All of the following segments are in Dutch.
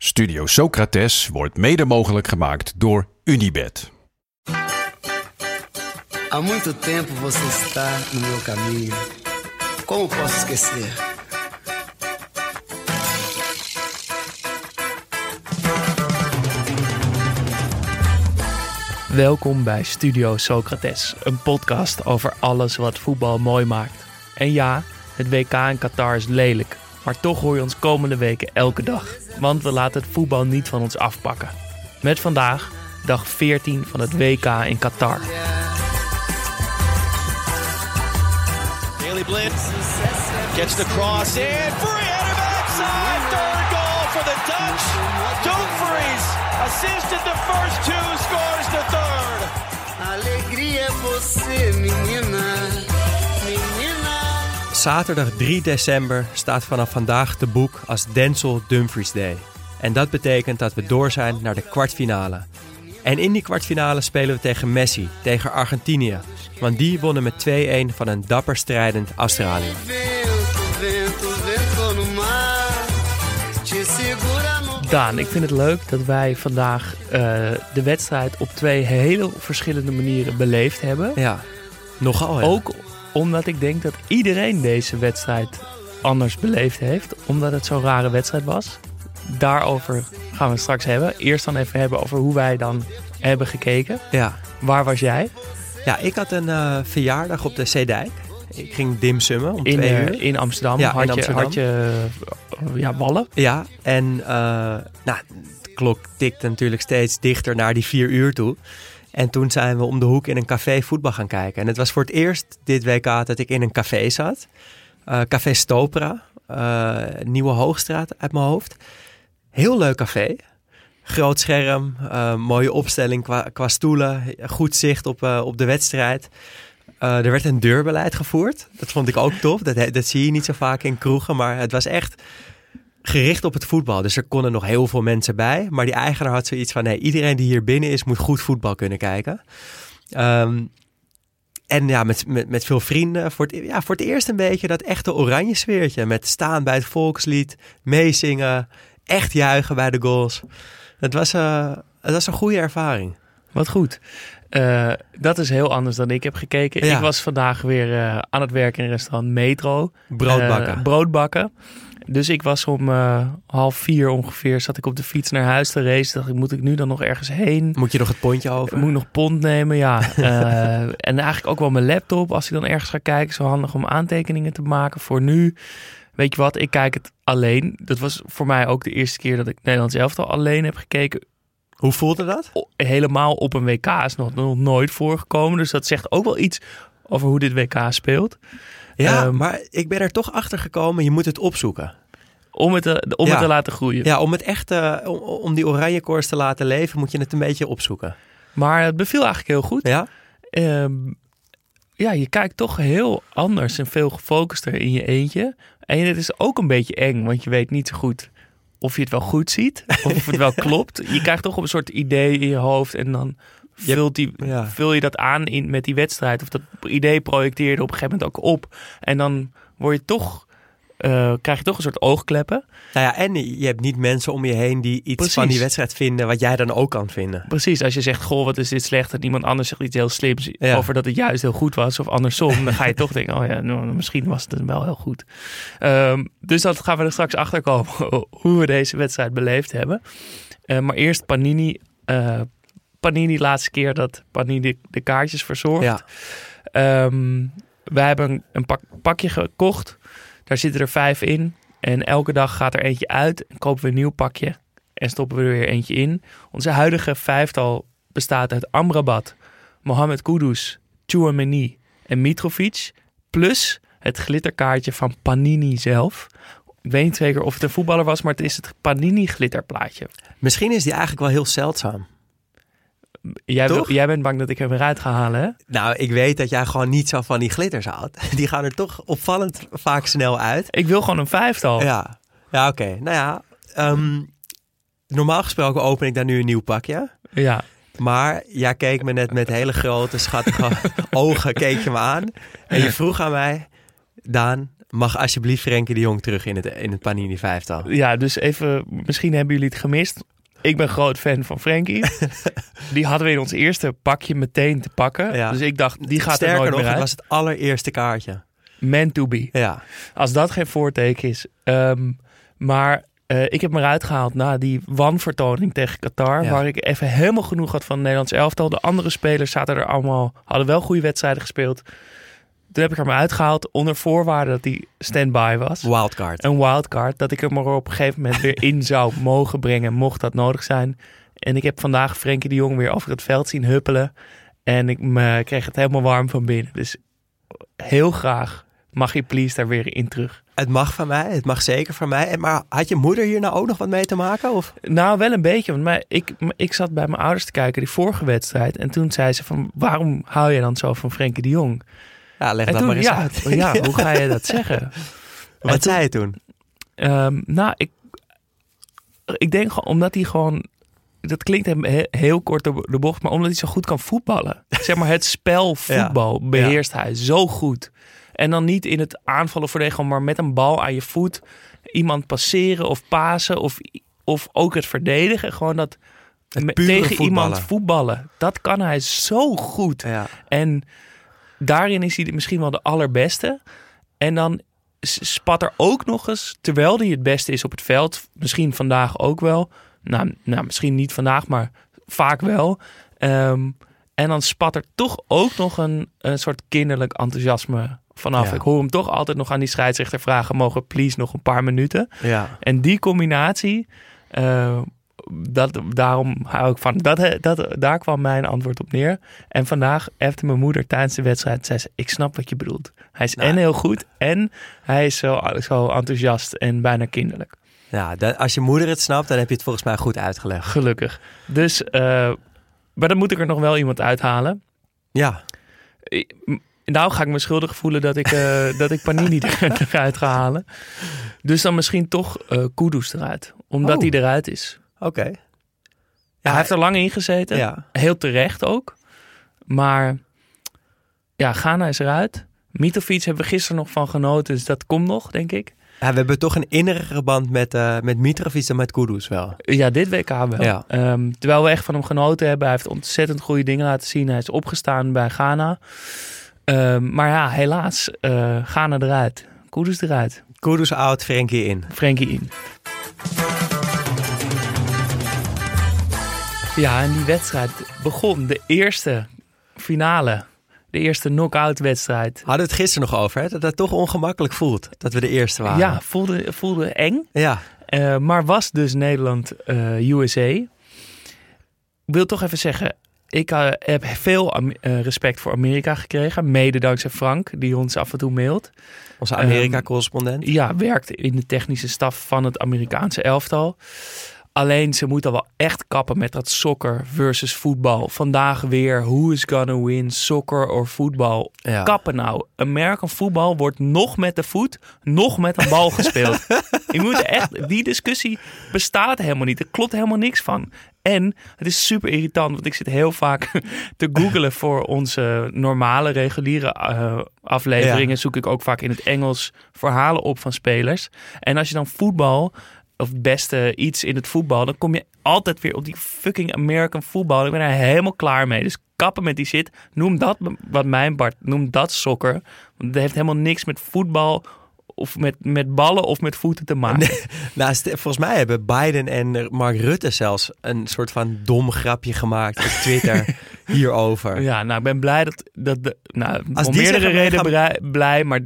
Studio Socrates wordt mede mogelijk gemaakt door Unibed. Há muito tempo você está no meu caminho. Como posso esquecer? Welkom bij Studio Socrates, een podcast over alles wat voetbal mooi maakt. En ja, het WK in Qatar is lelijk, maar toch hoor je ons komende weken elke dag, want we laten het voetbal niet van ons afpakken. Met vandaag dag 14 van het WK in Qatar. Daily Blitz gets the cross in. Free header backside. Third goal for the Dutch. Dumfries assisted the first two, scores the third. Alegria você. Menina. Zaterdag 3 december staat vanaf vandaag te boek als Denzel Dumfries Day. En dat betekent dat we door zijn naar de kwartfinale. En in die kwartfinale spelen we tegen Messi, tegen Argentinië. Want die wonnen met 2-1 van een dapper strijdend Australië. Daan, ik vind het leuk dat wij vandaag eh, de wedstrijd op twee hele verschillende manieren beleefd hebben. Ja, nogal. Ja. Ook omdat ik denk dat iedereen deze wedstrijd anders beleefd heeft. Omdat het zo'n rare wedstrijd was. Daarover gaan we het straks hebben. Eerst dan even hebben over hoe wij dan hebben gekeken. Ja. Waar was jij? ja, ik had een eh, verjaardag op de Zeedijk. Ik ging dimsummen om In, twee eh, uur. in Amsterdam. Ja, had, in je, had je eh, ja, wallen. Ja, en nou, de klok tikte natuurlijk steeds dichter naar die vier uur toe. En toen zijn we om de hoek in een café voetbal gaan kijken. En het was voor het eerst dit WK dat ik in een café zat. Eh, café Stopra, eh, Nieuwe Hoogstraat uit mijn hoofd. Heel leuk café. Groot scherm, eh, mooie opstelling qua, qua stoelen, goed zicht op, op de wedstrijd. Er werd een deurbeleid gevoerd. Dat vond ik ook tof. Dat, dat zie je niet zo vaak in kroegen, maar het was echt gericht op het voetbal. Dus er konden nog heel veel mensen bij. Maar die eigenaar had zoiets van: nee, iedereen die hier binnen is, moet goed voetbal kunnen kijken. Ehm, en ja, met, met, met veel vrienden. Voor het, ja, voor het eerst een beetje dat echte oranje sfeertje. Met staan bij het volkslied, meezingen, echt juichen bij de goals. Het was, eh, het was een goede ervaring. Wat goed. Eh, dat is heel anders dan ik heb gekeken. Ja. Ik was vandaag weer eh, aan het werken in restaurant Metro. Brood Eh, bakken. brood bakken. Dus ik was om eh, half vier ongeveer, zat ik op de fiets naar huis te racen. Dacht ik, moet ik nu dan nog ergens heen? Moet je nog het pontje over? Moet ik nog pond nemen? Ja. Eh, en eigenlijk ook wel mijn laptop. Als ik dan ergens ga kijken, zo handig om aantekeningen te maken. Voor nu, weet je wat, ik kijk het alleen. Dat was voor mij ook de eerste keer dat ik Nederlands elftal alleen heb gekeken. Hoe voelde dat? Helemaal op een WK is nog, nog nooit voorgekomen. Dus dat zegt ook wel iets over hoe dit WK speelt. Ja, Ehm, maar ik ben er toch achter gekomen. Je moet het opzoeken. Om het te, om Ja. het te laten groeien. Ja, om het echt, eh, om, om die oranje koers te laten leven, moet je het een beetje opzoeken. Maar het beviel eigenlijk heel goed. Ja? Ehm, ja, je kijkt toch heel anders en veel gefocuster in je eentje. En het is ook een beetje eng, want je weet niet zo goed of je het wel goed ziet. Of het wel klopt. Je krijgt toch een soort idee in je hoofd en dan vult, die, Ja. vul je dat aan in, met die wedstrijd. Of dat idee projecteer je er op een gegeven moment ook op. En dan word je toch, eh, krijg je toch een soort oogkleppen. Nou ja, en je hebt niet mensen om je heen die iets Precies. van die wedstrijd vinden wat jij dan ook kan vinden. Precies, als je zegt, goh, wat is dit slecht? En iemand anders zegt iets heel slims Ja. over dat het juist heel goed was. Of andersom, dan ga je toch denken, oh ja, nou, misschien was het wel heel goed. Ehm, dus dat gaan we er straks achter komen, hoe we deze wedstrijd beleefd hebben. Eh, maar eerst Panini. eh, Panini, laatste keer dat Panini de kaartjes verzorgt. Ja. Ehm, wij hebben een, een pak, pakje gekocht. Daar zitten er vijf in. En elke dag gaat er eentje uit. En kopen we een nieuw pakje. En stoppen we er weer eentje in. Onze huidige vijftal bestaat uit Amrabat, Mohamed Kudus, Chouameni en Mitrovic. Plus het glitterkaartje van Panini zelf. ik weet niet zeker of het een voetballer was, maar het is het Panini glitterplaatje. Misschien is die eigenlijk wel heel zeldzaam. Jij, wil- Toch? jij bent bang dat ik hem eruit ga halen, hè? Nou, ik weet dat jij gewoon niet zo van die glitters houdt. Die gaan er toch opvallend vaak snel uit. Ik wil gewoon een vijftal. Ja, ja oké. Nou ja, ehm, normaal gesproken open ik daar nu een nieuw pakje. Ja. Maar jij keek me net met hele grote, schattige ogen keek je me aan. En je vroeg aan mij, Daan, mag alsjeblieft Frenkie de Jong terug in het, in het Panini vijftal? Ja, dus even, misschien hebben jullie het gemist. Ik ben groot fan van Frankie. die hadden we in ons eerste pakje meteen te pakken. Ja. Dus ik dacht, die gaat Sterker er nooit nog, meer uit. was het allereerste kaartje. Man to be. Ja, Als dat geen voorteken is. Ehm, maar eh, ik heb me eruit gehaald na die wanvertoning tegen Qatar. Ja. Waar ik even helemaal genoeg had van het Nederlands elftal. De andere spelers zaten er allemaal, hadden wel goede wedstrijden gespeeld. Toen heb ik er maar uitgehaald onder voorwaarde dat hij stand-by was. wildcard. Een wildcard. Dat ik hem er op een gegeven moment weer in zou mogen brengen, mocht dat nodig zijn. En ik heb vandaag Frenkie de Jong weer over het veld zien huppelen. En ik me, kreeg het helemaal warm van binnen. Dus heel graag mag je please daar weer in terug. Het mag van mij, het mag zeker van mij. Maar had je moeder hier nou ook nog wat mee te maken? Of? Nou, wel een beetje. Want mij, ik, ik zat bij mijn ouders te kijken die vorige wedstrijd. En toen zei ze van, waarom hou je dan zo van Frenkie de Jong? Ja, leg En dat toen, maar eens ja, uit. ja, hoe ga je dat zeggen? Wat toen- zei je toen? Ehm, nou, ik, ik denk gewoon omdat hij gewoon. Dat klinkt hem he- heel kort de, de bocht, maar omdat hij zo goed kan voetballen. Zeg maar, het spel voetbal beheerst hij zo goed. En dan niet in het aanvallen verdedigen, maar met een bal aan je voet iemand passeren of pasen of, of ook het verdedigen. Gewoon dat Het me- pure tegen iemand voetballen. voetballen. Dat kan hij zo goed. Ja. En daarin is hij misschien wel de allerbeste. En dan spat er ook nog eens, terwijl hij het beste is op het veld, misschien vandaag ook wel. Nou, nou misschien niet vandaag, maar vaak wel. Ehm, en dan spat er toch ook nog een, een soort kinderlijk enthousiasme vanaf. Ja. Ik hoor hem toch altijd nog aan die scheidsrechter vragen: mogen we please nog een paar minuten? Ja. En die combinatie, eh, dat, daarom hou ik van. Dat, dat, daar kwam mijn antwoord op neer. En vandaag heeft mijn moeder tijdens de wedstrijd zei ze: Ik snap wat je bedoelt. Hij is Nou. en heel goed en hij is zo, zo enthousiast en bijna kinderlijk. Ja, dat- als je moeder het snapt, dan heb je het volgens mij goed uitgelegd. Gelukkig. Dus, eh, maar dan moet ik er nog wel iemand uithalen. Ja, Nou ga ik me schuldig voelen dat ik, eh, dat ik Panini er- eruit ga halen. Dus dan misschien toch eh Kudus eruit. Omdat Oh. hij eruit is. Oké. Ja, hij heeft er lang in gezeten. Ja. Heel terecht ook. Maar ja, Ghana is eruit. Mitrovic hebben we gisteren nog van genoten. Dus dat komt nog, denk ik. Ja, we hebben toch een innige band met, eh met Mitrovic dan met Kudus wel. Ja, dit WK wel. Ja. Ehm, terwijl we echt van hem genoten hebben. Hij heeft ontzettend goede dingen laten zien. Hij is opgestaan bij Ghana. Ehm, maar ja, helaas. eh Ghana eruit. Kudus eruit. Kudus out, Frenkie in. Frenkie in. Ja, en die wedstrijd begon. De eerste finale. De eerste knock-out wedstrijd. Hadden we het gisteren nog over, hè? dat het toch ongemakkelijk voelt dat we de eerste waren. Ja, voelde, voelde eng. Ja, Eh, maar was dus Nederland-USA. ik wil toch even zeggen, ik eh, heb veel eh, respect voor Amerika gekregen. Mede dankzij Frank, die ons af en toe mailt. onze Amerika-correspondent. Ja, werkt in de technische staf van het Amerikaanse elftal. Alleen ze moeten wel echt kappen met dat soccer versus voetbal. Vandaag weer, who is gonna win, soccer of voetbal? Ja. Kappen nou. American voetbal wordt nog met de voet, nog met een bal gespeeld. Je moet echt, die discussie bestaat helemaal niet. Er klopt helemaal niks van. En het is super irritant, want ik zit heel vaak te googlen voor onze normale, reguliere eh, afleveringen. Ja. Zoek ik ook vaak in het Engels verhalen op van spelers. En als je dan voetbal, of het beste iets in het voetbal, dan kom je altijd weer op die fucking American voetbal. Ik ben er helemaal klaar mee. Dus kappen met die shit. Noem dat, wat mijn Bart, noem dat soccer. Want het heeft helemaal niks met voetbal of met, met ballen of met voeten te maken. Nou, st- volgens mij hebben Biden en Mark Rutte zelfs een soort van dom grapje gemaakt op Twitter hierover. Ja, nou, ik ben blij dat... dat de, nou, Als om meerdere redenen gaan- blij, maar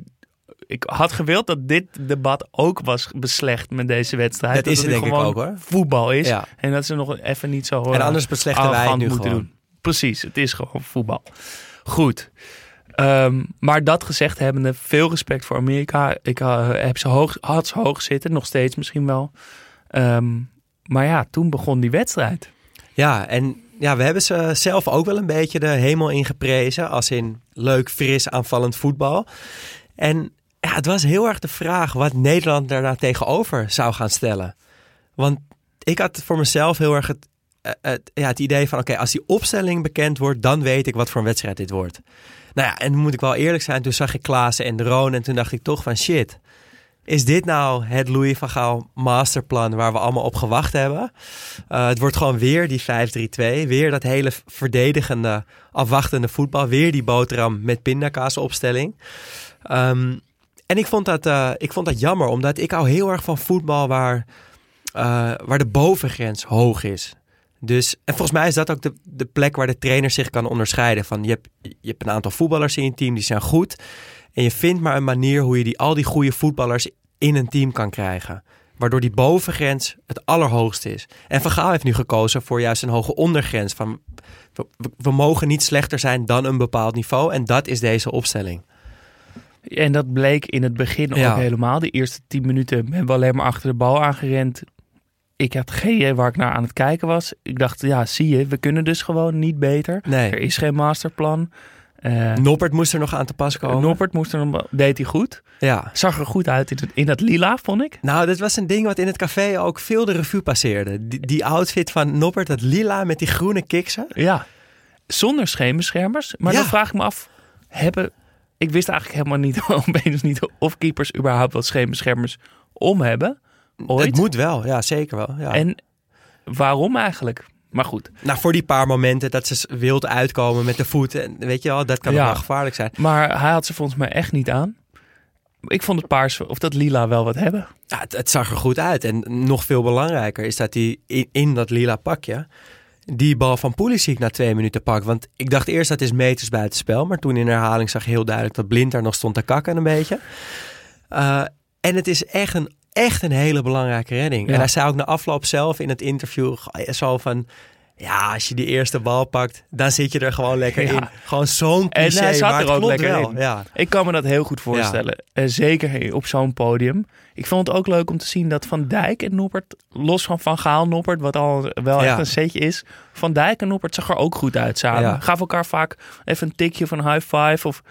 ik had gewild dat dit debat ook was beslecht met deze wedstrijd. Dat is het denk ik gewoon ook, hoor. voetbal is. Ja. En dat ze nog even niet zo En eh, anders beslechten wij het nu moeten gewoon. doen. Precies, het is gewoon voetbal. Goed. Ehm, maar dat gezegd hebbende, veel respect voor Amerika. Ik uh, heb ze hoog, had ze hoog zitten, nog steeds misschien wel. Ehm, maar ja, toen begon die wedstrijd. Ja, en ja, we hebben ze zelf ook wel een beetje de hemel ingeprezen. Als in leuk, fris, aanvallend voetbal. En ja, het was heel erg de vraag wat Nederland daarna tegenover zou gaan stellen. Want ik had voor mezelf heel erg het, eh, het, ja, het idee van: oké, als die opstelling bekend wordt, dan weet ik wat voor een wedstrijd dit wordt. Nou ja, en moet ik wel eerlijk zijn, toen zag ik Klaassen en de Roon en toen dacht ik toch van shit. Is dit nou het Louis van Gaal masterplan waar we allemaal op gewacht hebben? Uh, het wordt gewoon weer die 5-3-2. Weer dat hele verdedigende, afwachtende voetbal. Weer die boterham met pindakaas opstelling. Um, en ik vond, dat, uh, ik vond dat jammer, omdat ik hou heel erg van voetbal waar, uh, waar de bovengrens hoog is. Dus, en volgens mij is dat ook de, de plek waar de trainer zich kan onderscheiden. Van je, hebt, je hebt een aantal voetballers in je team die zijn goed. En je vindt maar een manier hoe je die, al die goede voetballers in een team kan krijgen. Waardoor die bovengrens het allerhoogste is. En Van Gaal heeft nu gekozen voor juist een hoge ondergrens. Van, we mogen niet slechter zijn dan een bepaald niveau. En dat is deze opstelling. En dat bleek in het begin Ja. ook helemaal. De eerste tien minuten hebben we alleen maar achter de bal aangerend. Ik had geen idee waar ik naar aan het kijken was. Ik dacht, ja, zie je, we kunnen dus gewoon niet beter. Nee. Er is geen masterplan. Eh Noppert moest er nog aan te pas komen. Noppert moest er nog, deed hij goed. Ja. Zag er goed uit in, het, in dat lila, vond ik. Nou, dit was een ding wat in het café ook veel de revue passeerde. Die, die outfit van Noppert, dat lila met die groene kiksen. Ja. Zonder scheenbeschermers. Maar Ja. dan vraag ik me af, hebben... Ik wist eigenlijk helemaal niet, opeens niet of keepers überhaupt wat scheenbeschermers om hebben. Ooit. Het moet wel, ja, zeker wel. Ja. En waarom eigenlijk? Maar goed. nou, voor die paar momenten dat ze wild uitkomen met de voet. En weet je wel, dat kan Ja. wel gevaarlijk zijn. Maar hij had ze volgens mij echt niet aan. Ik vond het paars of dat lila wel wat hebben. Ja, het, het zag er goed uit. En nog veel belangrijker is dat hij in, in dat lila pakje die bal van Pulisic na twee minuten pakt. Want ik dacht eerst dat is meters buiten spel. Maar toen in herhaling zag je heel duidelijk dat Blind daar nog stond te kakken een beetje. Uh, en het is echt een, echt een hele belangrijke redding. Ja. En hij zei ook na afloop zelf in het interview zo van... Ja, als je die eerste bal pakt, dan zit je er gewoon lekker Ja. in. Gewoon zo'n En cliché, hij zat er ook lekker wel. in. Ja. Ik kan me dat heel goed voorstellen. Eh, zeker op zo'n podium. Ik vond het ook leuk om te zien dat Van Dijk en Noppert, los van Van Gaal Noppert, wat al wel Ja. echt een setje is, Van Dijk en Noppert zag er ook goed uit samen. Ja. Gaven elkaar vaak even een tikje van high five. Of,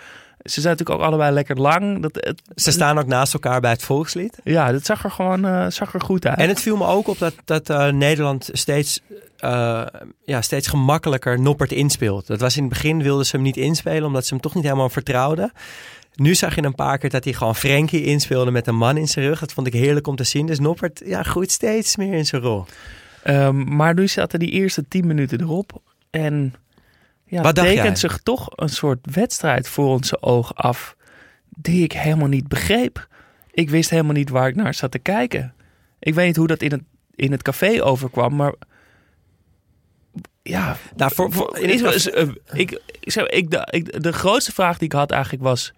ze zijn natuurlijk ook allebei lekker lang. Dat, het, Ze staan ook naast elkaar bij het volkslied. ja, dat zag er gewoon eh, zag er goed uit. En het viel me ook op dat, dat eh, Nederland steeds, eh, ja, steeds gemakkelijker Noppert inspeelt. Dat was in het begin wilden ze hem niet inspelen, omdat ze hem toch niet helemaal vertrouwden. Nu zag je een paar keer dat hij gewoon Frenkie inspeelde met een man in zijn rug. Dat vond ik heerlijk om te zien. Dus Noppert ja, groeit steeds meer in zijn rol. Ehm, maar nu zaten die eerste tien minuten erop. En ja, Wat tekent zich toch een soort wedstrijd voor onze ogen af. Die ik helemaal niet begreep. Ik wist helemaal niet waar ik naar zat te kijken. Ik weet niet hoe dat in het, in het café overkwam, maar. Ja, Nou, voor, voor, in het is, eh, ik, ik, zeg, ik, de, ik, de grootste vraag die ik had eigenlijk was: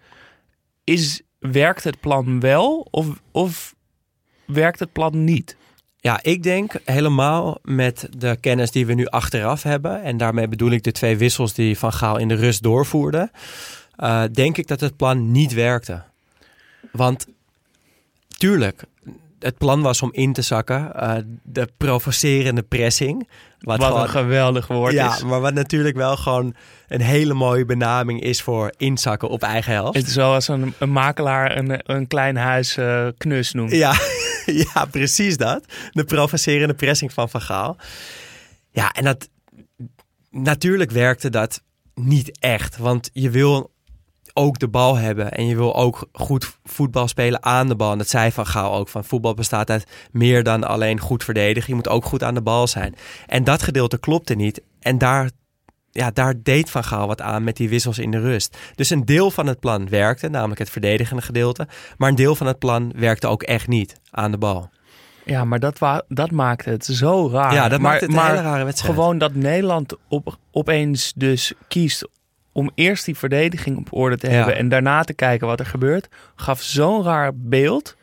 is, werkt het plan wel of, of werkt het plan niet? Ja, ik denk helemaal met de kennis die we nu achteraf hebben. En daarmee bedoel ik de twee wissels die Van Gaal in de rust doorvoerde. eh, denk ik dat het plan niet werkte. Want tuurlijk, het plan was om in te zakken. eh, de provocerende pressing. Wat, Wat gewoon- een geweldig woord ja, is. maar wat natuurlijk wel gewoon een hele mooie benaming is voor inzakken op eigen helft. Het is zoals een, een makelaar een, een klein huis eh, knus noemt. Ja, ja, precies dat. De provocerende pressing van Van Gaal. Ja, en dat... Natuurlijk werkte dat niet echt. Want je wil ook de bal hebben. En je wil ook goed voetbal spelen aan de bal. En dat zei Van Gaal ook. Van voetbal bestaat uit meer dan alleen goed verdedigen. Je moet ook goed aan de bal zijn. En dat gedeelte klopte niet. En daar, ja, daar deed Van Gaal wat aan met die wissels in de rust. Dus een deel van het plan werkte, namelijk het verdedigende gedeelte. Maar een deel van het plan werkte ook echt niet aan de bal. Ja, maar dat, wa dat maakte het zo raar. Ja, dat maar, maakt het een hele rare wedstrijd. Gewoon dat Nederland op, opeens dus kiest om eerst die verdediging op orde te Ja. hebben en daarna te kijken wat er gebeurt, gaf zo'n raar beeld.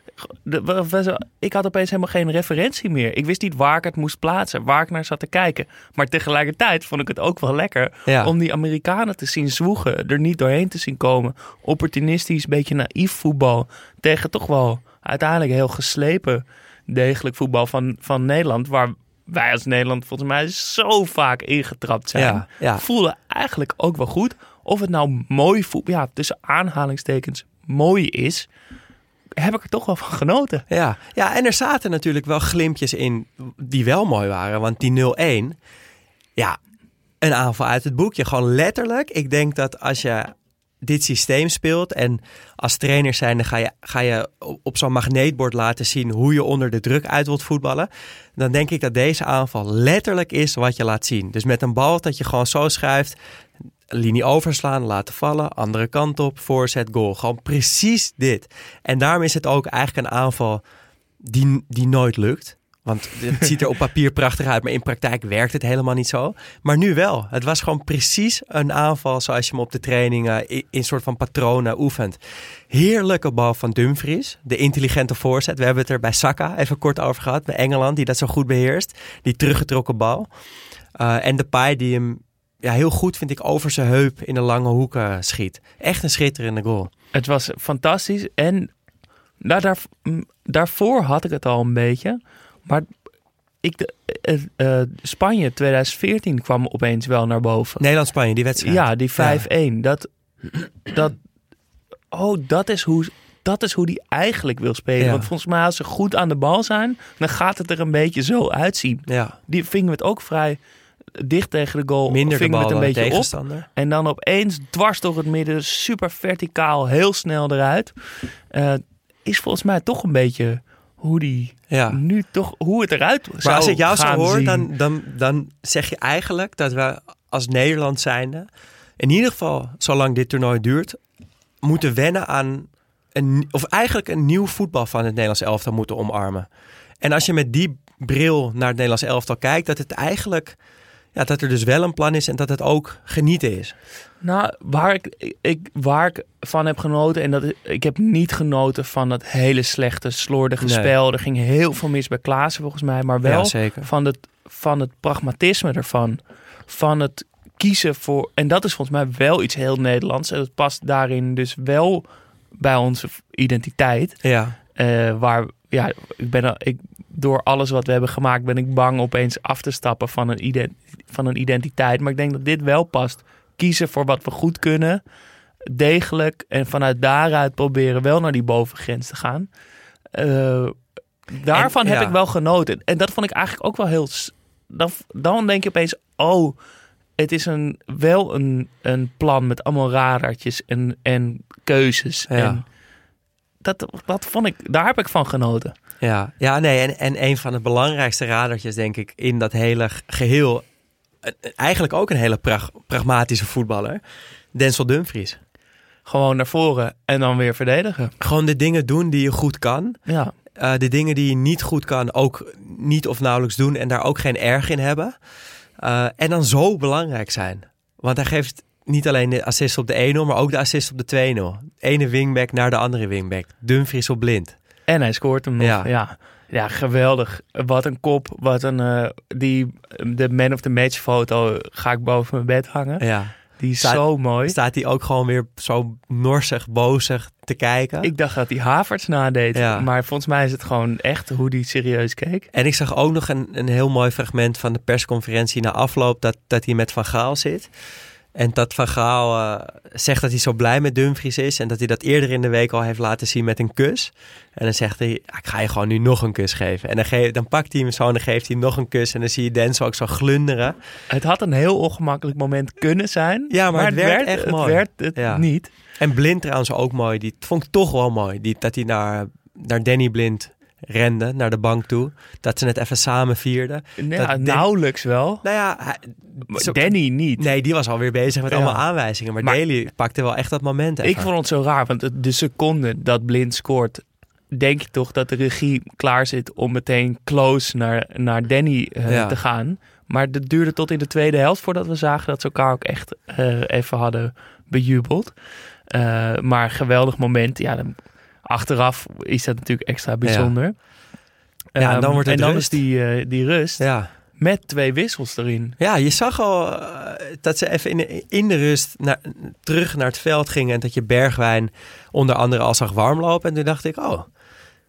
ik had opeens helemaal geen referentie meer. Ik wist niet waar ik het moest plaatsen, waar ik naar zat te kijken. Maar tegelijkertijd vond ik het ook wel lekker Ja. om die Amerikanen te zien zwoegen, er niet doorheen te zien komen. Opportunistisch, beetje naïef voetbal tegen toch wel uiteindelijk heel geslepen, degelijk voetbal van, van Nederland, waar wij als Nederland volgens mij zo vaak ingetrapt zijn. Ja, ja. Voelde eigenlijk ook wel goed. Of het nou mooi voetbal, ja, tussen aanhalingstekens mooi is, heb ik er toch wel van genoten. Ja. ja, en er zaten natuurlijk wel glimpjes in die wel mooi waren. Want die 0-1, ja, een aanval uit het boekje. Gewoon letterlijk. Ik denk dat als je dit systeem speelt en als trainer zijn, ga je, ga je op zo'n magneetbord laten zien hoe je onder de druk uit wilt voetballen. Dan denk ik dat deze aanval letterlijk is wat je laat zien. Dus met een bal dat je gewoon zo schuift, linie overslaan, laten vallen, andere kant op, voorzet, goal. Gewoon precies dit. En daarom is het ook eigenlijk een aanval die, die nooit lukt. Want het ziet er op papier prachtig uit, maar in praktijk werkt het helemaal niet zo. Maar nu wel. Het was gewoon precies een aanval zoals je hem op de trainingen in, een soort van patronen oefent. Heerlijke bal van Dumfries. De intelligente voorzet. We hebben het er bij Saka even kort over gehad. Bij Engeland, die dat zo goed beheerst. Die teruggetrokken bal. Uh, en de paai die hem ja, heel goed, vind ik, over zijn heup in de lange hoeken schiet. Echt een schitterende goal. Het was fantastisch. En daar, daar, daarvoor had ik het al een beetje. Maar ik, eh, Spanje 2014 kwam opeens wel naar boven. Nederland-Spanje, die wedstrijd. Ja, die 5-1. Dat, dat, oh, dat is hoe... Dat is hoe die eigenlijk wil spelen. Ja. Want volgens mij, als ze goed aan de bal zijn, dan gaat het er een beetje zo uitzien. Ja. Die vingen we het ook vrij dicht tegen de goal. Minder de vingen we het een beetje op. tegenstander. En dan opeens dwars door het midden, super verticaal, heel snel eruit. Eh, is volgens mij toch een beetje hoe die Ja. nu toch hoe het eruit zou Maar als ik jou zo hoor, zien. dan, dan, dan zeg je eigenlijk dat we als Nederland zijnde, in ieder geval zolang dit toernooi duurt, moeten wennen aan een, of eigenlijk een nieuw voetbal van het Nederlands elftal moeten omarmen. En als je met die bril naar het Nederlands elftal kijkt, dat het eigenlijk, ja, dat er dus wel een plan is en dat het ook genieten is. Nou, waar ik, ik, waar ik van heb genoten, en dat ik heb niet genoten van dat hele slechte, slordige Nee. spel. Er ging heel veel mis bij Klaassen volgens mij, maar wel Ja, van het, van het pragmatisme ervan. Van het kiezen voor, en dat is volgens mij wel iets heel Nederlands. En dat past daarin dus wel bij onze identiteit. Ja, Eh, waar, ja, ik ben, ik, door alles wat we hebben gemaakt, ben ik bang opeens af te stappen van een, ident, van een identiteit. Maar ik denk dat dit wel past. Kiezen voor wat we goed kunnen, degelijk. En vanuit daaruit proberen wel naar die bovengrens te gaan. Eh, daarvan En, heb ja. ik wel genoten. En dat vond ik eigenlijk ook wel heel. Dan, dan denk je opeens, oh, het is een, wel een, een plan met allemaal radartjes en, en keuzes. Ja. En dat, dat vond ik, daar heb ik van genoten. ja, ja nee, en, en een van de belangrijkste radertjes, denk ik, in dat hele geheel, eh, eigenlijk ook een hele prag- pragmatische voetballer, Denzel Dumfries. Gewoon naar voren en dan weer verdedigen. Gewoon de dingen doen die je goed kan. Ja, Eh, de dingen die je niet goed kan, ook niet of nauwelijks doen en daar ook geen erg in hebben. Eh, en dan zo belangrijk zijn. Want hij geeft niet alleen de assist op de 1-0, maar ook de assist op de 2-0. Ene wingback naar de andere wingback. Dumfries op blind. en hij scoort hem nog. Ja. Ja, ja. geweldig. Wat een kop. Wat een, eh, die, de man of the match foto ga ik boven mijn bed hangen. Ja. Die is Staat- zo mooi. Staat hij ook gewoon weer zo norsig, bozig te kijken. Ik dacht dat hij Havertz nadeed. Ja. Maar volgens mij is het gewoon echt hoe die serieus keek. En ik zag ook nog een, een heel mooi fragment van de persconferentie na afloop dat, dat hij met Van Gaal zit. En dat Van Gaal eh, zegt dat hij zo blij met Dumfries is en dat hij dat eerder in de week al heeft laten zien met een kus. En dan zegt hij, "Ja, ik ga je gewoon nu nog een kus geven. En dan, dan pakt hij hem zo en dan geeft hij nog een kus en dan zie je Denzel ook zo glunderen. Het had een heel ongemakkelijk moment kunnen zijn. Ja, maar het werd echt het mooi. werd het Ja. niet. En Blind trouwens ook mooi, die vond ik toch wel mooi. Die, dat hij naar, naar Danny Blind rende, naar de bank toe. Dat ze het even samen vierden. Dat nauwelijks wel. Nou ja, hij- Maar zo- Danny niet. Nee, die was alweer bezig met Ja. allemaal aanwijzingen. Maar, Maar- Daly pakte wel echt dat moment even. Ik vond het zo raar, want de seconde dat Blind scoort, denk je toch dat de regie klaar zit om meteen close naar, naar Danny eh, Ja. te gaan. Maar het duurde tot in de tweede helft voordat we zagen dat ze elkaar ook echt eh, even hadden bejubeld. Eh, maar geweldig moment. Ja, dan- achteraf is dat natuurlijk extra bijzonder. Ja, en dan Ehm, wordt het en dan rust. is die, eh, die rust Ja. met twee wissels erin. Ja, je zag al eh, dat ze even in de, in de rust naar, terug naar het veld gingen. En dat je Bergwijn onder andere al zag warmlopen. En toen dacht ik, oh,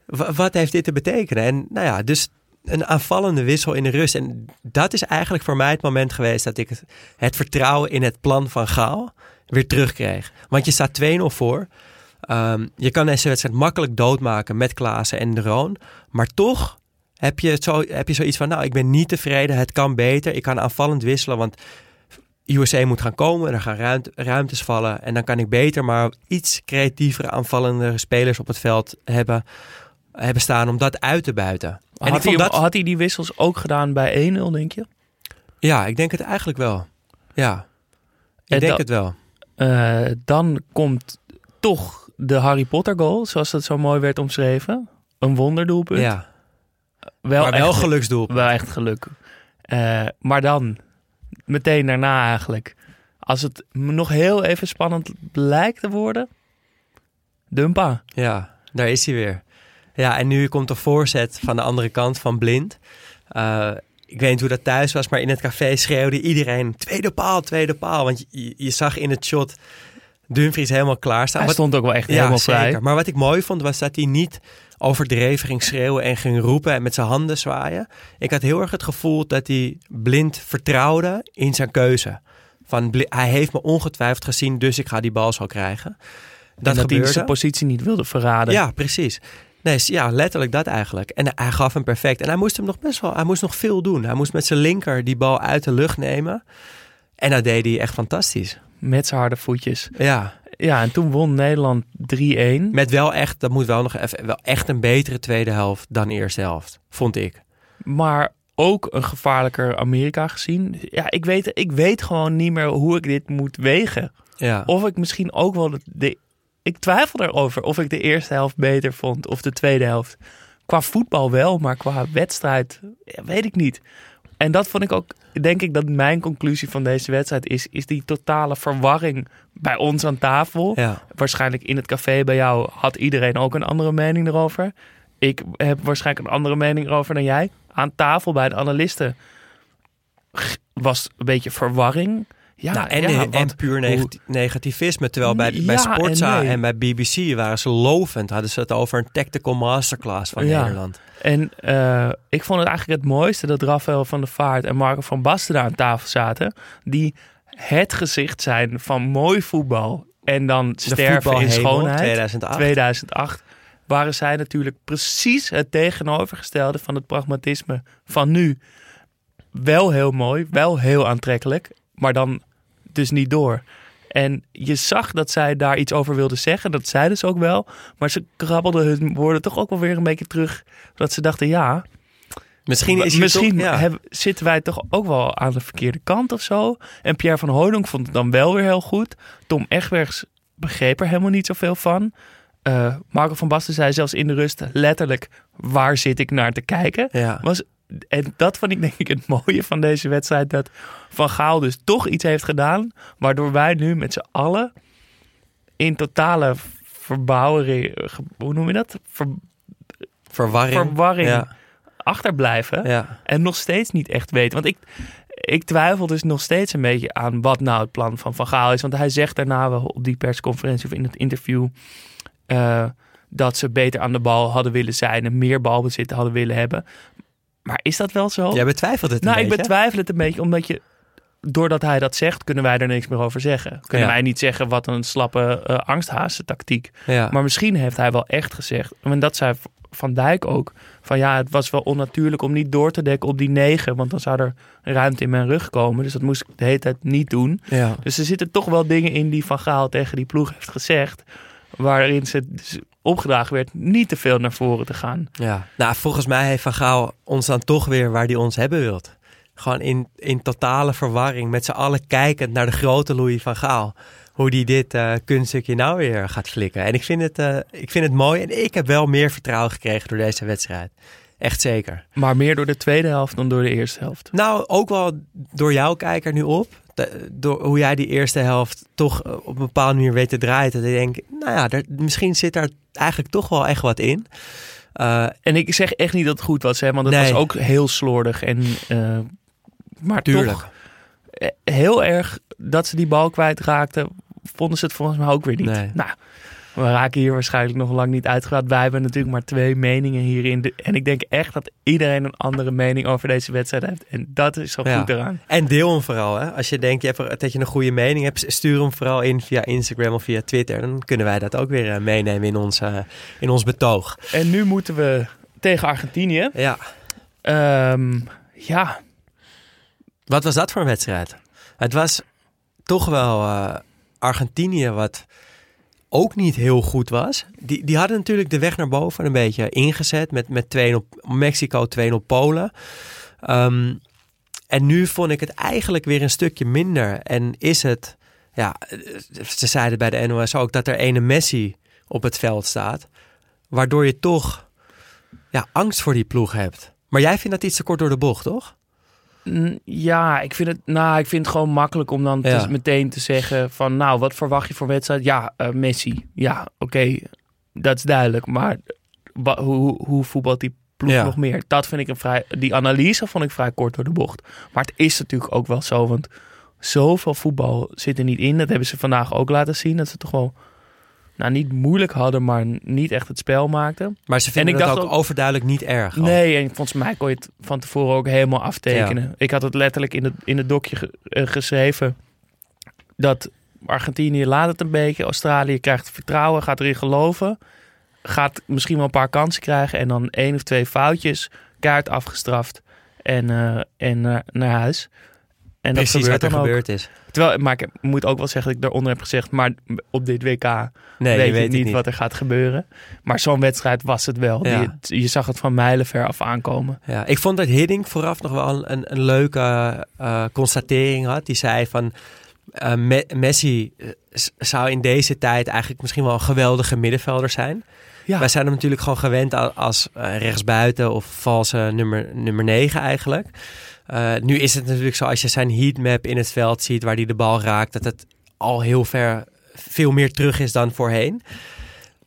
wa- wat heeft dit te betekenen? En nou ja, dus een aanvallende wissel in de rust. En dat is eigenlijk voor mij het moment geweest dat ik het, het vertrouwen in het plan van Gaal weer terugkreeg. Want je staat 2-0 voor. Ehm, je kan deze wedstrijd makkelijk doodmaken met Klaassen en de Roon. Maar toch heb je, het zo, heb je zoiets van, nou, ik ben niet tevreden. Het kan beter. Ik kan aanvallend wisselen, want USA moet gaan komen. Er gaan ruimte, ruimtes vallen. En dan kan ik beter maar iets creatievere aanvallende spelers op het veld hebben, hebben staan om dat uit te buiten. En ik Had hij, vond dat, had hij die wissels ook gedaan bij 1-0, denk je? ja, ik denk het eigenlijk wel. Ja, ik En denk het wel. Eh, dan komt toch de Harry Potter goal, zoals dat zo mooi werd omschreven. Een wonderdoelpunt. Ja, wel, maar wel echt, geluksdoel. wel echt geluk. Eh, maar dan, meteen daarna eigenlijk, als het nog heel even spannend blijkt te worden, Dumpa. Ja, daar is hij weer. Ja, en nu komt de voorzet van de andere kant van Blind. Eh, ik weet niet hoe dat thuis was, maar in het café schreeuwde iedereen... tweede paal, tweede paal. Want je, je zag in het shot Dumfries helemaal klaarstaan. Hij Wat- stond ook wel echt ja, helemaal zeker. vrij. Maar wat ik mooi vond, was dat hij niet overdreven ging schreeuwen en ging roepen en met zijn handen zwaaien. Ik had heel erg het gevoel dat hij blind vertrouwde in zijn keuze. Van, hij heeft me ongetwijfeld gezien, dus ik ga die bal zo krijgen. Dat, Dat dat hij zijn positie niet wilde verraden. Ja, precies. Nee, ja, letterlijk dat eigenlijk. En hij gaf hem perfect. En hij moest hem nog best wel, hij moest nog veel doen. Hij moest met zijn linker die bal uit de lucht nemen. En dat deed hij echt fantastisch. Met zijn harde voetjes. Ja, Ja, en toen won Nederland 3-1. met wel echt, dat moet wel nog even, wel echt een betere tweede helft dan eerste helft, vond ik. maar ook een gevaarlijker Amerika gezien. Ja, ik weet, ik weet gewoon niet meer hoe ik dit moet wegen. Ja, Of ik misschien ook wel de, de- ik twijfel erover of ik de eerste helft beter vond of de tweede helft. Qua voetbal wel, maar qua wedstrijd ja, weet ik niet. En dat vond ik ook, denk ik dat mijn conclusie van deze wedstrijd is, is die totale verwarring bij ons aan tafel. ja. Waarschijnlijk in het café bij jou had iedereen ook een andere mening erover. Ik heb waarschijnlijk een andere mening erover dan jij. Aan tafel bij de analisten was een beetje verwarring. Ja, nou, en, ja, en want puur negati- negativisme. Terwijl bij, bij Sportza en nee. en, bij BBC waren ze lovend. Hadden ze het over een tactical masterclass van Ja. Nederland. En eh, ik vond het eigenlijk het mooiste dat Rafael van der Vaart en Marco van Basten daar aan tafel zaten. Die het gezicht zijn van mooi voetbal en dan De sterven in schoonheid. 2008. 2008 waren zij natuurlijk precies het tegenovergestelde van het pragmatisme van nu. Wel heel mooi, wel heel aantrekkelijk, maar dan dus niet door. En je zag dat zij daar iets over wilden zeggen. Dat zeiden ze ook wel. Maar ze krabbelden hun woorden toch ook wel weer een beetje terug. Dat ze dachten, ja, Misschien, is misschien toch, ja. hebben, zitten wij toch ook wel aan de verkeerde kant of zo. En Pierre van Hooydonk vond het dan wel weer heel goed. Tom Egbergs begreep er helemaal niet zoveel van. Eh, Marco van Basten zei zelfs in de rust letterlijk... waar zit ik naar te kijken? Ja. Was, en dat vond ik denk ik het mooie van deze wedstrijd. Dat Van Gaal dus toch iets heeft gedaan. Waardoor wij nu met z'n allen in totale verbouwering... ge- Hoe noem je dat? Ver- Verwarring. verwarring Ja. achterblijven. Ja. En nog steeds niet echt weten. Want ik, ik twijfel dus nog steeds een beetje aan wat nou het plan van Van Gaal is. Want hij zegt daarna wel op die persconferentie of in het interview... eh, dat ze beter aan de bal hadden willen zijn en meer balbezit hadden willen hebben. Maar is dat wel zo? Jij betwijfelt het een nou, ik betwijfel het een beetje, omdat je... Doordat hij dat zegt, kunnen wij er niks meer over zeggen. Kunnen Ja. wij niet zeggen wat een slappe uh, angsthazen tactiek. Ja. Maar misschien heeft hij wel echt gezegd, en dat zei Van Dijk ook, van ja, het was wel onnatuurlijk om niet door te dekken op die negen, want dan zou er ruimte in mijn rug komen. Dus dat moest ik de hele tijd niet doen. ja. Dus er zitten toch wel dingen in die Van Gaal tegen die ploeg heeft gezegd, waarin ze opgedragen werd niet te veel naar voren te gaan. Ja, nou volgens mij heeft Van Gaal ons dan toch weer waar hij ons hebben wilt. Gewoon in, in totale verwarring, met z'n allen kijkend naar de grote Louis van Gaal. Hoe die dit eh kunststukje nou weer gaat flikken. En ik vind, het, eh, ik vind het mooi en ik heb wel meer vertrouwen gekregen door deze wedstrijd. Echt zeker. Maar meer door de tweede helft dan door de eerste helft. Nou, ook wel door jouw kijker nu op. De- door hoe jij die eerste helft toch eh, op een bepaalde manier weet te draaien. Dat ik denk, nou ja, er, misschien zit daar eigenlijk toch wel echt wat in. Eh, En ik zeg echt niet dat het goed was, hè, want het Nee. was ook heel slordig. En, eh, maar Tuurlijk. toch heel erg dat ze die bal kwijtraakten, vonden ze het volgens mij ook weer niet. Nee. Nou, we raken hier waarschijnlijk nog lang niet uitgepraat. Wij hebben natuurlijk maar twee meningen hierin. En ik denk echt dat iedereen een andere mening over deze wedstrijd heeft. En dat is zo Ja. goed eraan. En deel hem vooral. Hè? Als je denkt je hebt dat je een goede mening hebt, stuur hem vooral in via Instagram of via Twitter. Dan kunnen wij dat ook weer eh, meenemen in ons, eh, in ons betoog. En nu moeten we tegen Argentinië. Ja. Ehm, ja, Wat was dat voor een wedstrijd? Het was toch wel eh, Argentinië wat ook niet heel goed was. Die, die hadden natuurlijk de weg naar boven een beetje ingezet met, met 2-0 Mexico, 2-0 Polen. Ehm, en nu vond ik het eigenlijk weer een stukje minder. En is het, ja, ze zeiden bij de NOS ook dat er ene Messi op het veld staat. Waardoor je toch ja, angst voor die ploeg hebt. Maar jij vindt dat iets te kort door de bocht, toch? Ja, ik vind het, nou, ik vind het gewoon makkelijk om dan te- meteen te zeggen van, nou, wat verwacht je voor wedstrijd? Ja, eh, Messi. Ja, oké, dat is duidelijk. Maar hoe, hoe, hoe voetbalt die ploeg Ja. nog meer? Dat vind ik een vrij, die analyse vond ik vrij kort door de bocht. Maar het is natuurlijk ook wel zo, want zoveel voetbal zit er niet in. Dat hebben ze vandaag ook laten zien, dat ze toch wel, nou, niet moeilijk hadden, maar niet echt het spel maakten. Maar ze vinden ik het dacht ook ook- overduidelijk niet erg. al. Nee, en volgens mij kon je het van tevoren ook helemaal aftekenen. Ik had het letterlijk in het, in het dokje ge- eh, geschreven dat Argentinië laat het een beetje. Australië krijgt vertrouwen, gaat erin geloven. Gaat misschien wel een paar kansen krijgen en dan één of twee foutjes. Kaart afgestraft en, eh, en eh, naar huis. En Precies dat gebeurt wat er dan ook. gebeurd is. Terwijl, maar ik moet ook wel zeggen dat ik daaronder heb gezegd... maar op dit WK Nee, weet je weet niet, wat er gaat gebeuren. Maar zo'n wedstrijd was het wel. Ja. Die, je zag het van mijlenver af aankomen. Ja, ik vond dat Hiddink vooraf nog wel een, een, leuke eh, constatering had. Die zei van eh, Me- Messi eh, zou in deze tijd eigenlijk misschien wel een geweldige middenvelder zijn. Ja. Wij zijn hem natuurlijk gewoon gewend als rechtsbuiten of valse nummer, nummer 9 eigenlijk. Eh, nu is het natuurlijk zo als je zijn heatmap in het veld ziet waar hij de bal raakt, dat het al heel ver veel meer terug is dan voorheen.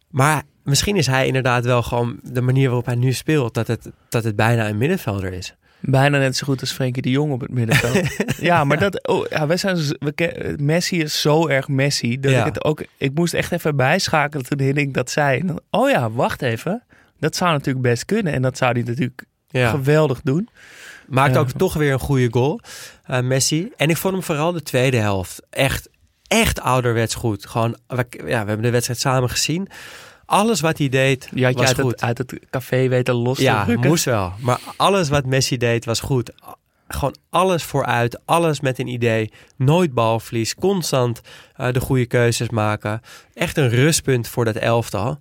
Maar misschien is hij inderdaad wel gewoon de manier waarop hij nu speelt, dat het, dat het bijna een middenvelder is. Bijna net zo goed als Frenkie de Jong op het middenveld. ja, maar dat, oh, ja, wij zijn, we, Messi is zo erg Messi. Dat Ja. ik het ook, ik moest echt even bijschakelen toen Hiddink dat zei. Dan, oh ja, wacht even. Dat zou natuurlijk best kunnen. En dat zou hij natuurlijk geweldig doen. Maakt Ja. ook toch weer een goede goal, eh, Messi. En ik vond hem vooral de tweede helft echt, echt ouderwets goed. Gewoon, we, ja, we hebben de wedstrijd samen gezien. Alles wat hij deed was uit goed. het, uit het café weten los te ja, rukken. moest wel. Maar alles wat Messi deed was goed. Gewoon alles vooruit, alles met een idee. Nooit balverlies, constant eh, de goede keuzes maken. Echt een rustpunt voor dat elftal.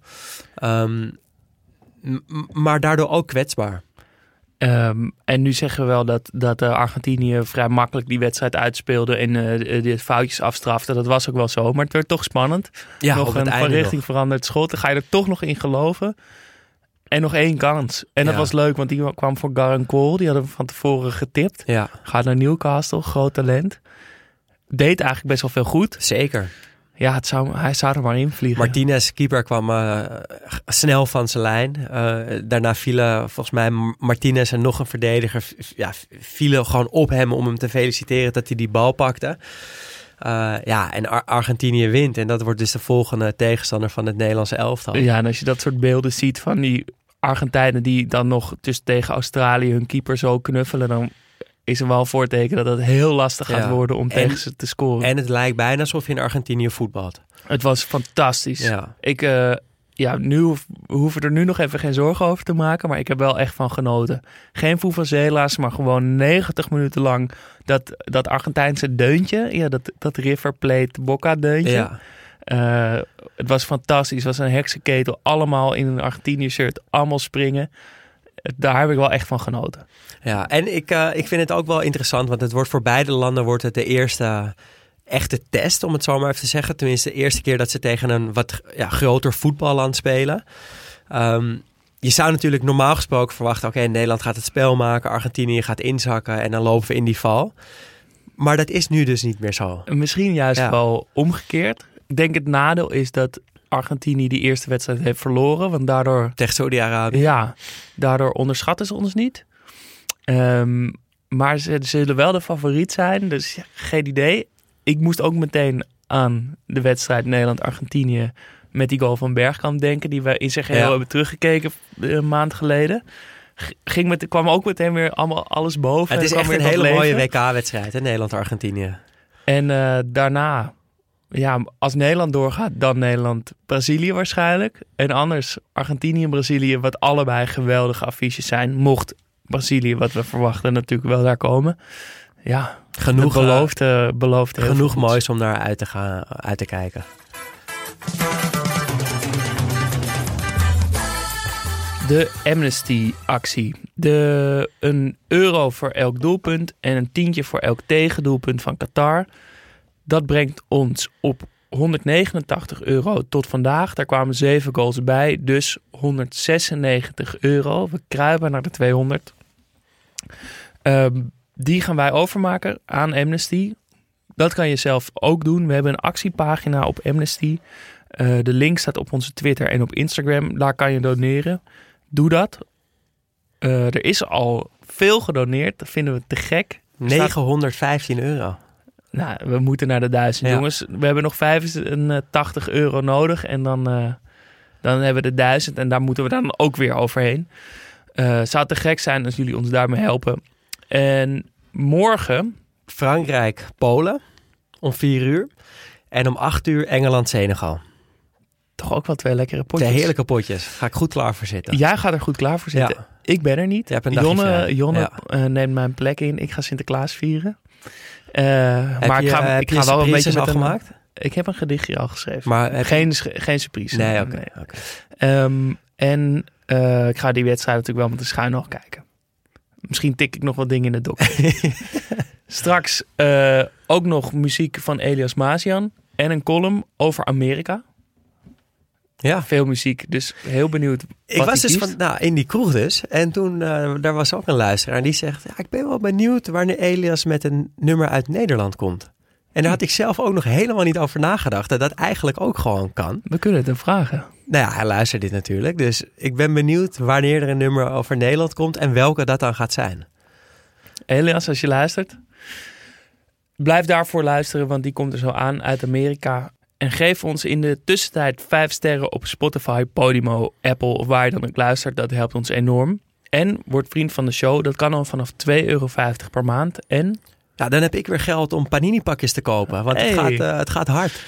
Ehm, m- m- maar daardoor ook kwetsbaar. Ehm, en nu zeggen we wel dat, dat eh, Argentinië vrij makkelijk die wedstrijd uitspeelde en eh, de foutjes afstrafte. Dat was ook wel zo, maar het werd toch spannend. Ja, nog een van richting nog. veranderd schot. Dan ga je er toch nog in geloven. En nog één kans. En dat was leuk, want die kwam voor Garren Cole. Die hadden we van tevoren getipt. Ja, Gaat naar Newcastle, groot talent. Deed eigenlijk best wel veel goed. zeker. Ja, het zou, hij zou er maar in vliegen. Martinez, keeper, kwam eh, snel van zijn lijn. Eh, daarna vielen volgens mij Martinez en nog een verdediger... ja, vielen gewoon op hem om hem te feliciteren dat hij die bal pakte. Eh, ja, en Ar- Argentinië wint. En dat wordt dus de volgende tegenstander van het Nederlandse elftal. Ja, en als je dat soort beelden ziet van die Argentijnen die dan nog dus tegen Australië hun keeper zo knuffelen, dan is er wel een voorteken dat het heel lastig gaat Ja. worden om En- tegen ze te scoren. En het lijkt bijna alsof je in Argentinië voetbalt. het was fantastisch. Ja. Ik, eh, ja, nu hoef- we hoeven er nu nog even geen zorgen over te maken, maar ik heb wel echt van genoten. Geen Zela's, maar gewoon 90 minuten lang dat, dat Argentijnse deuntje, ja, dat, dat River Plate Boca deuntje. Ja. Eh, het was fantastisch. Het was een heksenketel. Allemaal in een Argentinië shirt. Allemaal springen. Daar heb ik wel echt van genoten. Ja, en ik, eh, ik vind het ook wel interessant, want het wordt voor beide landen wordt het de eerste echte test, om het zo maar even te zeggen. Tenminste, de eerste keer dat ze tegen een wat ja, groter voetballand spelen. Ehm, je zou natuurlijk normaal gesproken verwachten, oké, Nederland gaat het spel maken, Argentinië gaat inzakken en dan lopen we in die val. Maar dat is nu dus niet meer zo. Misschien juist Ja. wel omgekeerd. Ik denk het nadeel is dat Argentinië die eerste wedstrijd heeft verloren. Want daardoor, Tegen Saudi-Arabië. ja, daardoor onderschatten ze ons niet. Ehm, maar ze zullen wel de favoriet zijn. Dus ja, geen idee. Ik moest ook meteen aan de wedstrijd Nederland-Argentinië met die goal van Bergkamp denken. Die we in zijn geheel Ja. hebben teruggekeken eh, een maand geleden. Ging met, kwam ook meteen weer allemaal alles boven. Het is echt weer een hele mooie. WK-wedstrijd, Nederland-Argentinië. En eh, daarna, ja, als Nederland doorgaat, dan Nederland-Brazilië waarschijnlijk. En anders Argentinië-Brazilië, wat allebei geweldige affiches zijn. Mocht Brazilië, wat we verwachten, natuurlijk wel daar komen. Ja, Genoeg, het belooft, eh, belooft heel genoeg moois om naar uit te, gaan, uit te kijken. De Amnesty-actie. De, een euro voor elk doelpunt en een tientje voor elk tegendoelpunt van Qatar. Dat brengt ons op 189 euro tot vandaag. Daar kwamen zeven goals bij, dus 196 euro. We kruipen naar de 200. Ehm, die gaan wij overmaken aan Amnesty. Dat kan je zelf ook doen. We hebben een actiepagina op Amnesty. Eh, de link staat op onze Twitter en op Instagram. Daar kan je doneren. Doe dat. Eh, er is al veel gedoneerd. Dat vinden we te gek. Er staat- 915 euro. Nou, we moeten naar de duizend, Ja. jongens. We hebben nog 85 euro nodig. En dan, eh, dan hebben we de duizend. En daar moeten we dan ook weer overheen. Eh zou te gek zijn als jullie ons daarmee helpen. En morgen... Frankrijk, Polen om 4 uur. En om 8 uur Engeland-Senegal. Toch ook wel twee lekkere potjes. Twee heerlijke potjes. Ga ik goed klaar voor zitten. Jij gaat er goed klaar voor zitten. Ja. Ik ben er niet. Jonne. Jonne Ja. eh, neemt mijn plek in. Ik ga Sinterklaas vieren. Eh, Heb maar je, ik ga, ik ga wel een beetje met al een, gemaakt? Ik heb een gedichtje al geschreven. Maar je- geen, geen surprise. Nee, oké. oké. Ehm, en eh, ik ga die wedstrijd natuurlijk wel met een schuin oog kijken. Misschien tik ik nog wat dingen in de dok. Straks eh, ook nog muziek van Elias Mazian. En een column over Amerika. Ja. Veel muziek, dus heel benieuwd Ik was dus van, nou, in die kroeg dus. En toen, eh, daar was ook een luisteraar. En die zegt, ja, ik ben wel benieuwd wanneer Elias met een nummer uit Nederland komt. En daar had ik zelf ook nog helemaal niet over nagedacht. Dat dat eigenlijk ook gewoon kan. We kunnen het hem vragen. Nou ja, hij luistert dit natuurlijk. Dus ik ben benieuwd wanneer er een nummer over Nederland komt. En welke dat dan gaat zijn. Elias, als je luistert, blijf daarvoor luisteren, want die komt er zo aan uit Amerika. En geef ons in de tussentijd vijf sterren op Spotify, Podimo, Apple of waar je dan ook luistert. Dat helpt ons enorm. En word vriend van de show. Dat kan al vanaf 2,50 euro per maand. En Nou, dan heb ik weer geld om panini-pakjes te kopen. Want het, gaat, eh, het gaat hard.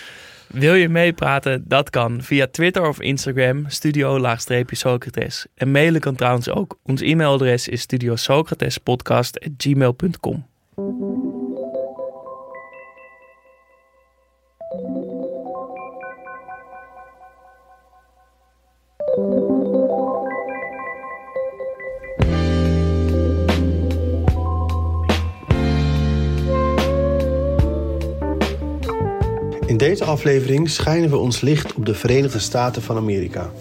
wil je meepraten? Dat kan via Twitter of Instagram, studio-socrates. En mailen kan trouwens ook. Ons e-mailadres is studiosocratespodcast.gmail.com. In deze aflevering schijnen we ons licht op de Verenigde Staten van Amerika.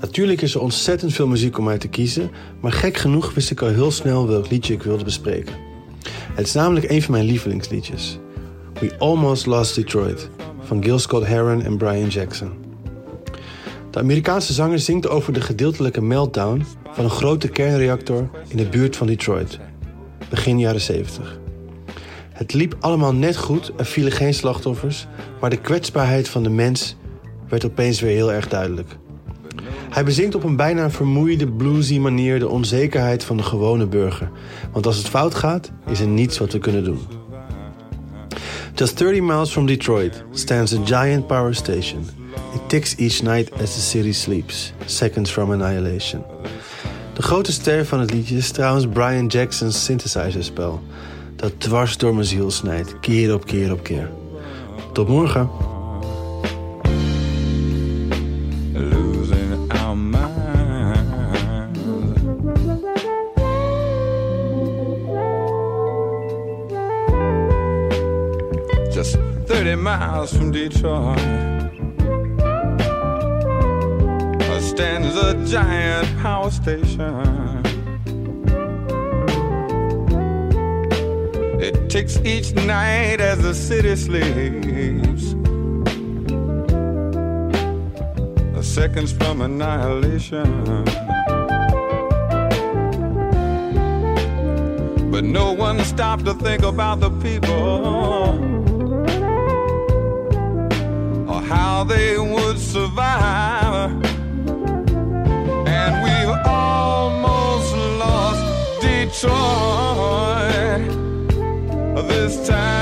Natuurlijk is er ontzettend veel muziek om uit te kiezen, maar gek genoeg wist ik al heel snel welk liedje ik wilde bespreken. Het is namelijk een van mijn lievelingsliedjes. We Almost Lost Detroit van Gil Scott Heron en Brian Jackson. De Amerikaanse zanger zingt over de gedeeltelijke meltdown van een grote kernreactor in de buurt van Detroit, begin jaren 70. Het liep allemaal net goed, er vielen geen slachtoffers, maar de kwetsbaarheid van de mens werd opeens weer heel erg duidelijk. Hij bezingt op een bijna vermoeide, bluesy manier de onzekerheid van de gewone burger. Want als het fout gaat, is er niets wat we kunnen doen. Just 30 miles from Detroit stands a giant power station. It ticks each night as the city sleeps, seconds from annihilation. De grote ster van het liedje is trouwens Brian Jackson's synthesizerspel dat dwars door mijn ziel snijdt, keer op keer op keer. Tot morgen. losing our minds. Just 30 miles from Detroit stands a giant power station. It ticks each night as the city sleeps. A seconds from annihilation. But no one stopped to think about the people or how they would survive. Almost lost Detroit this time.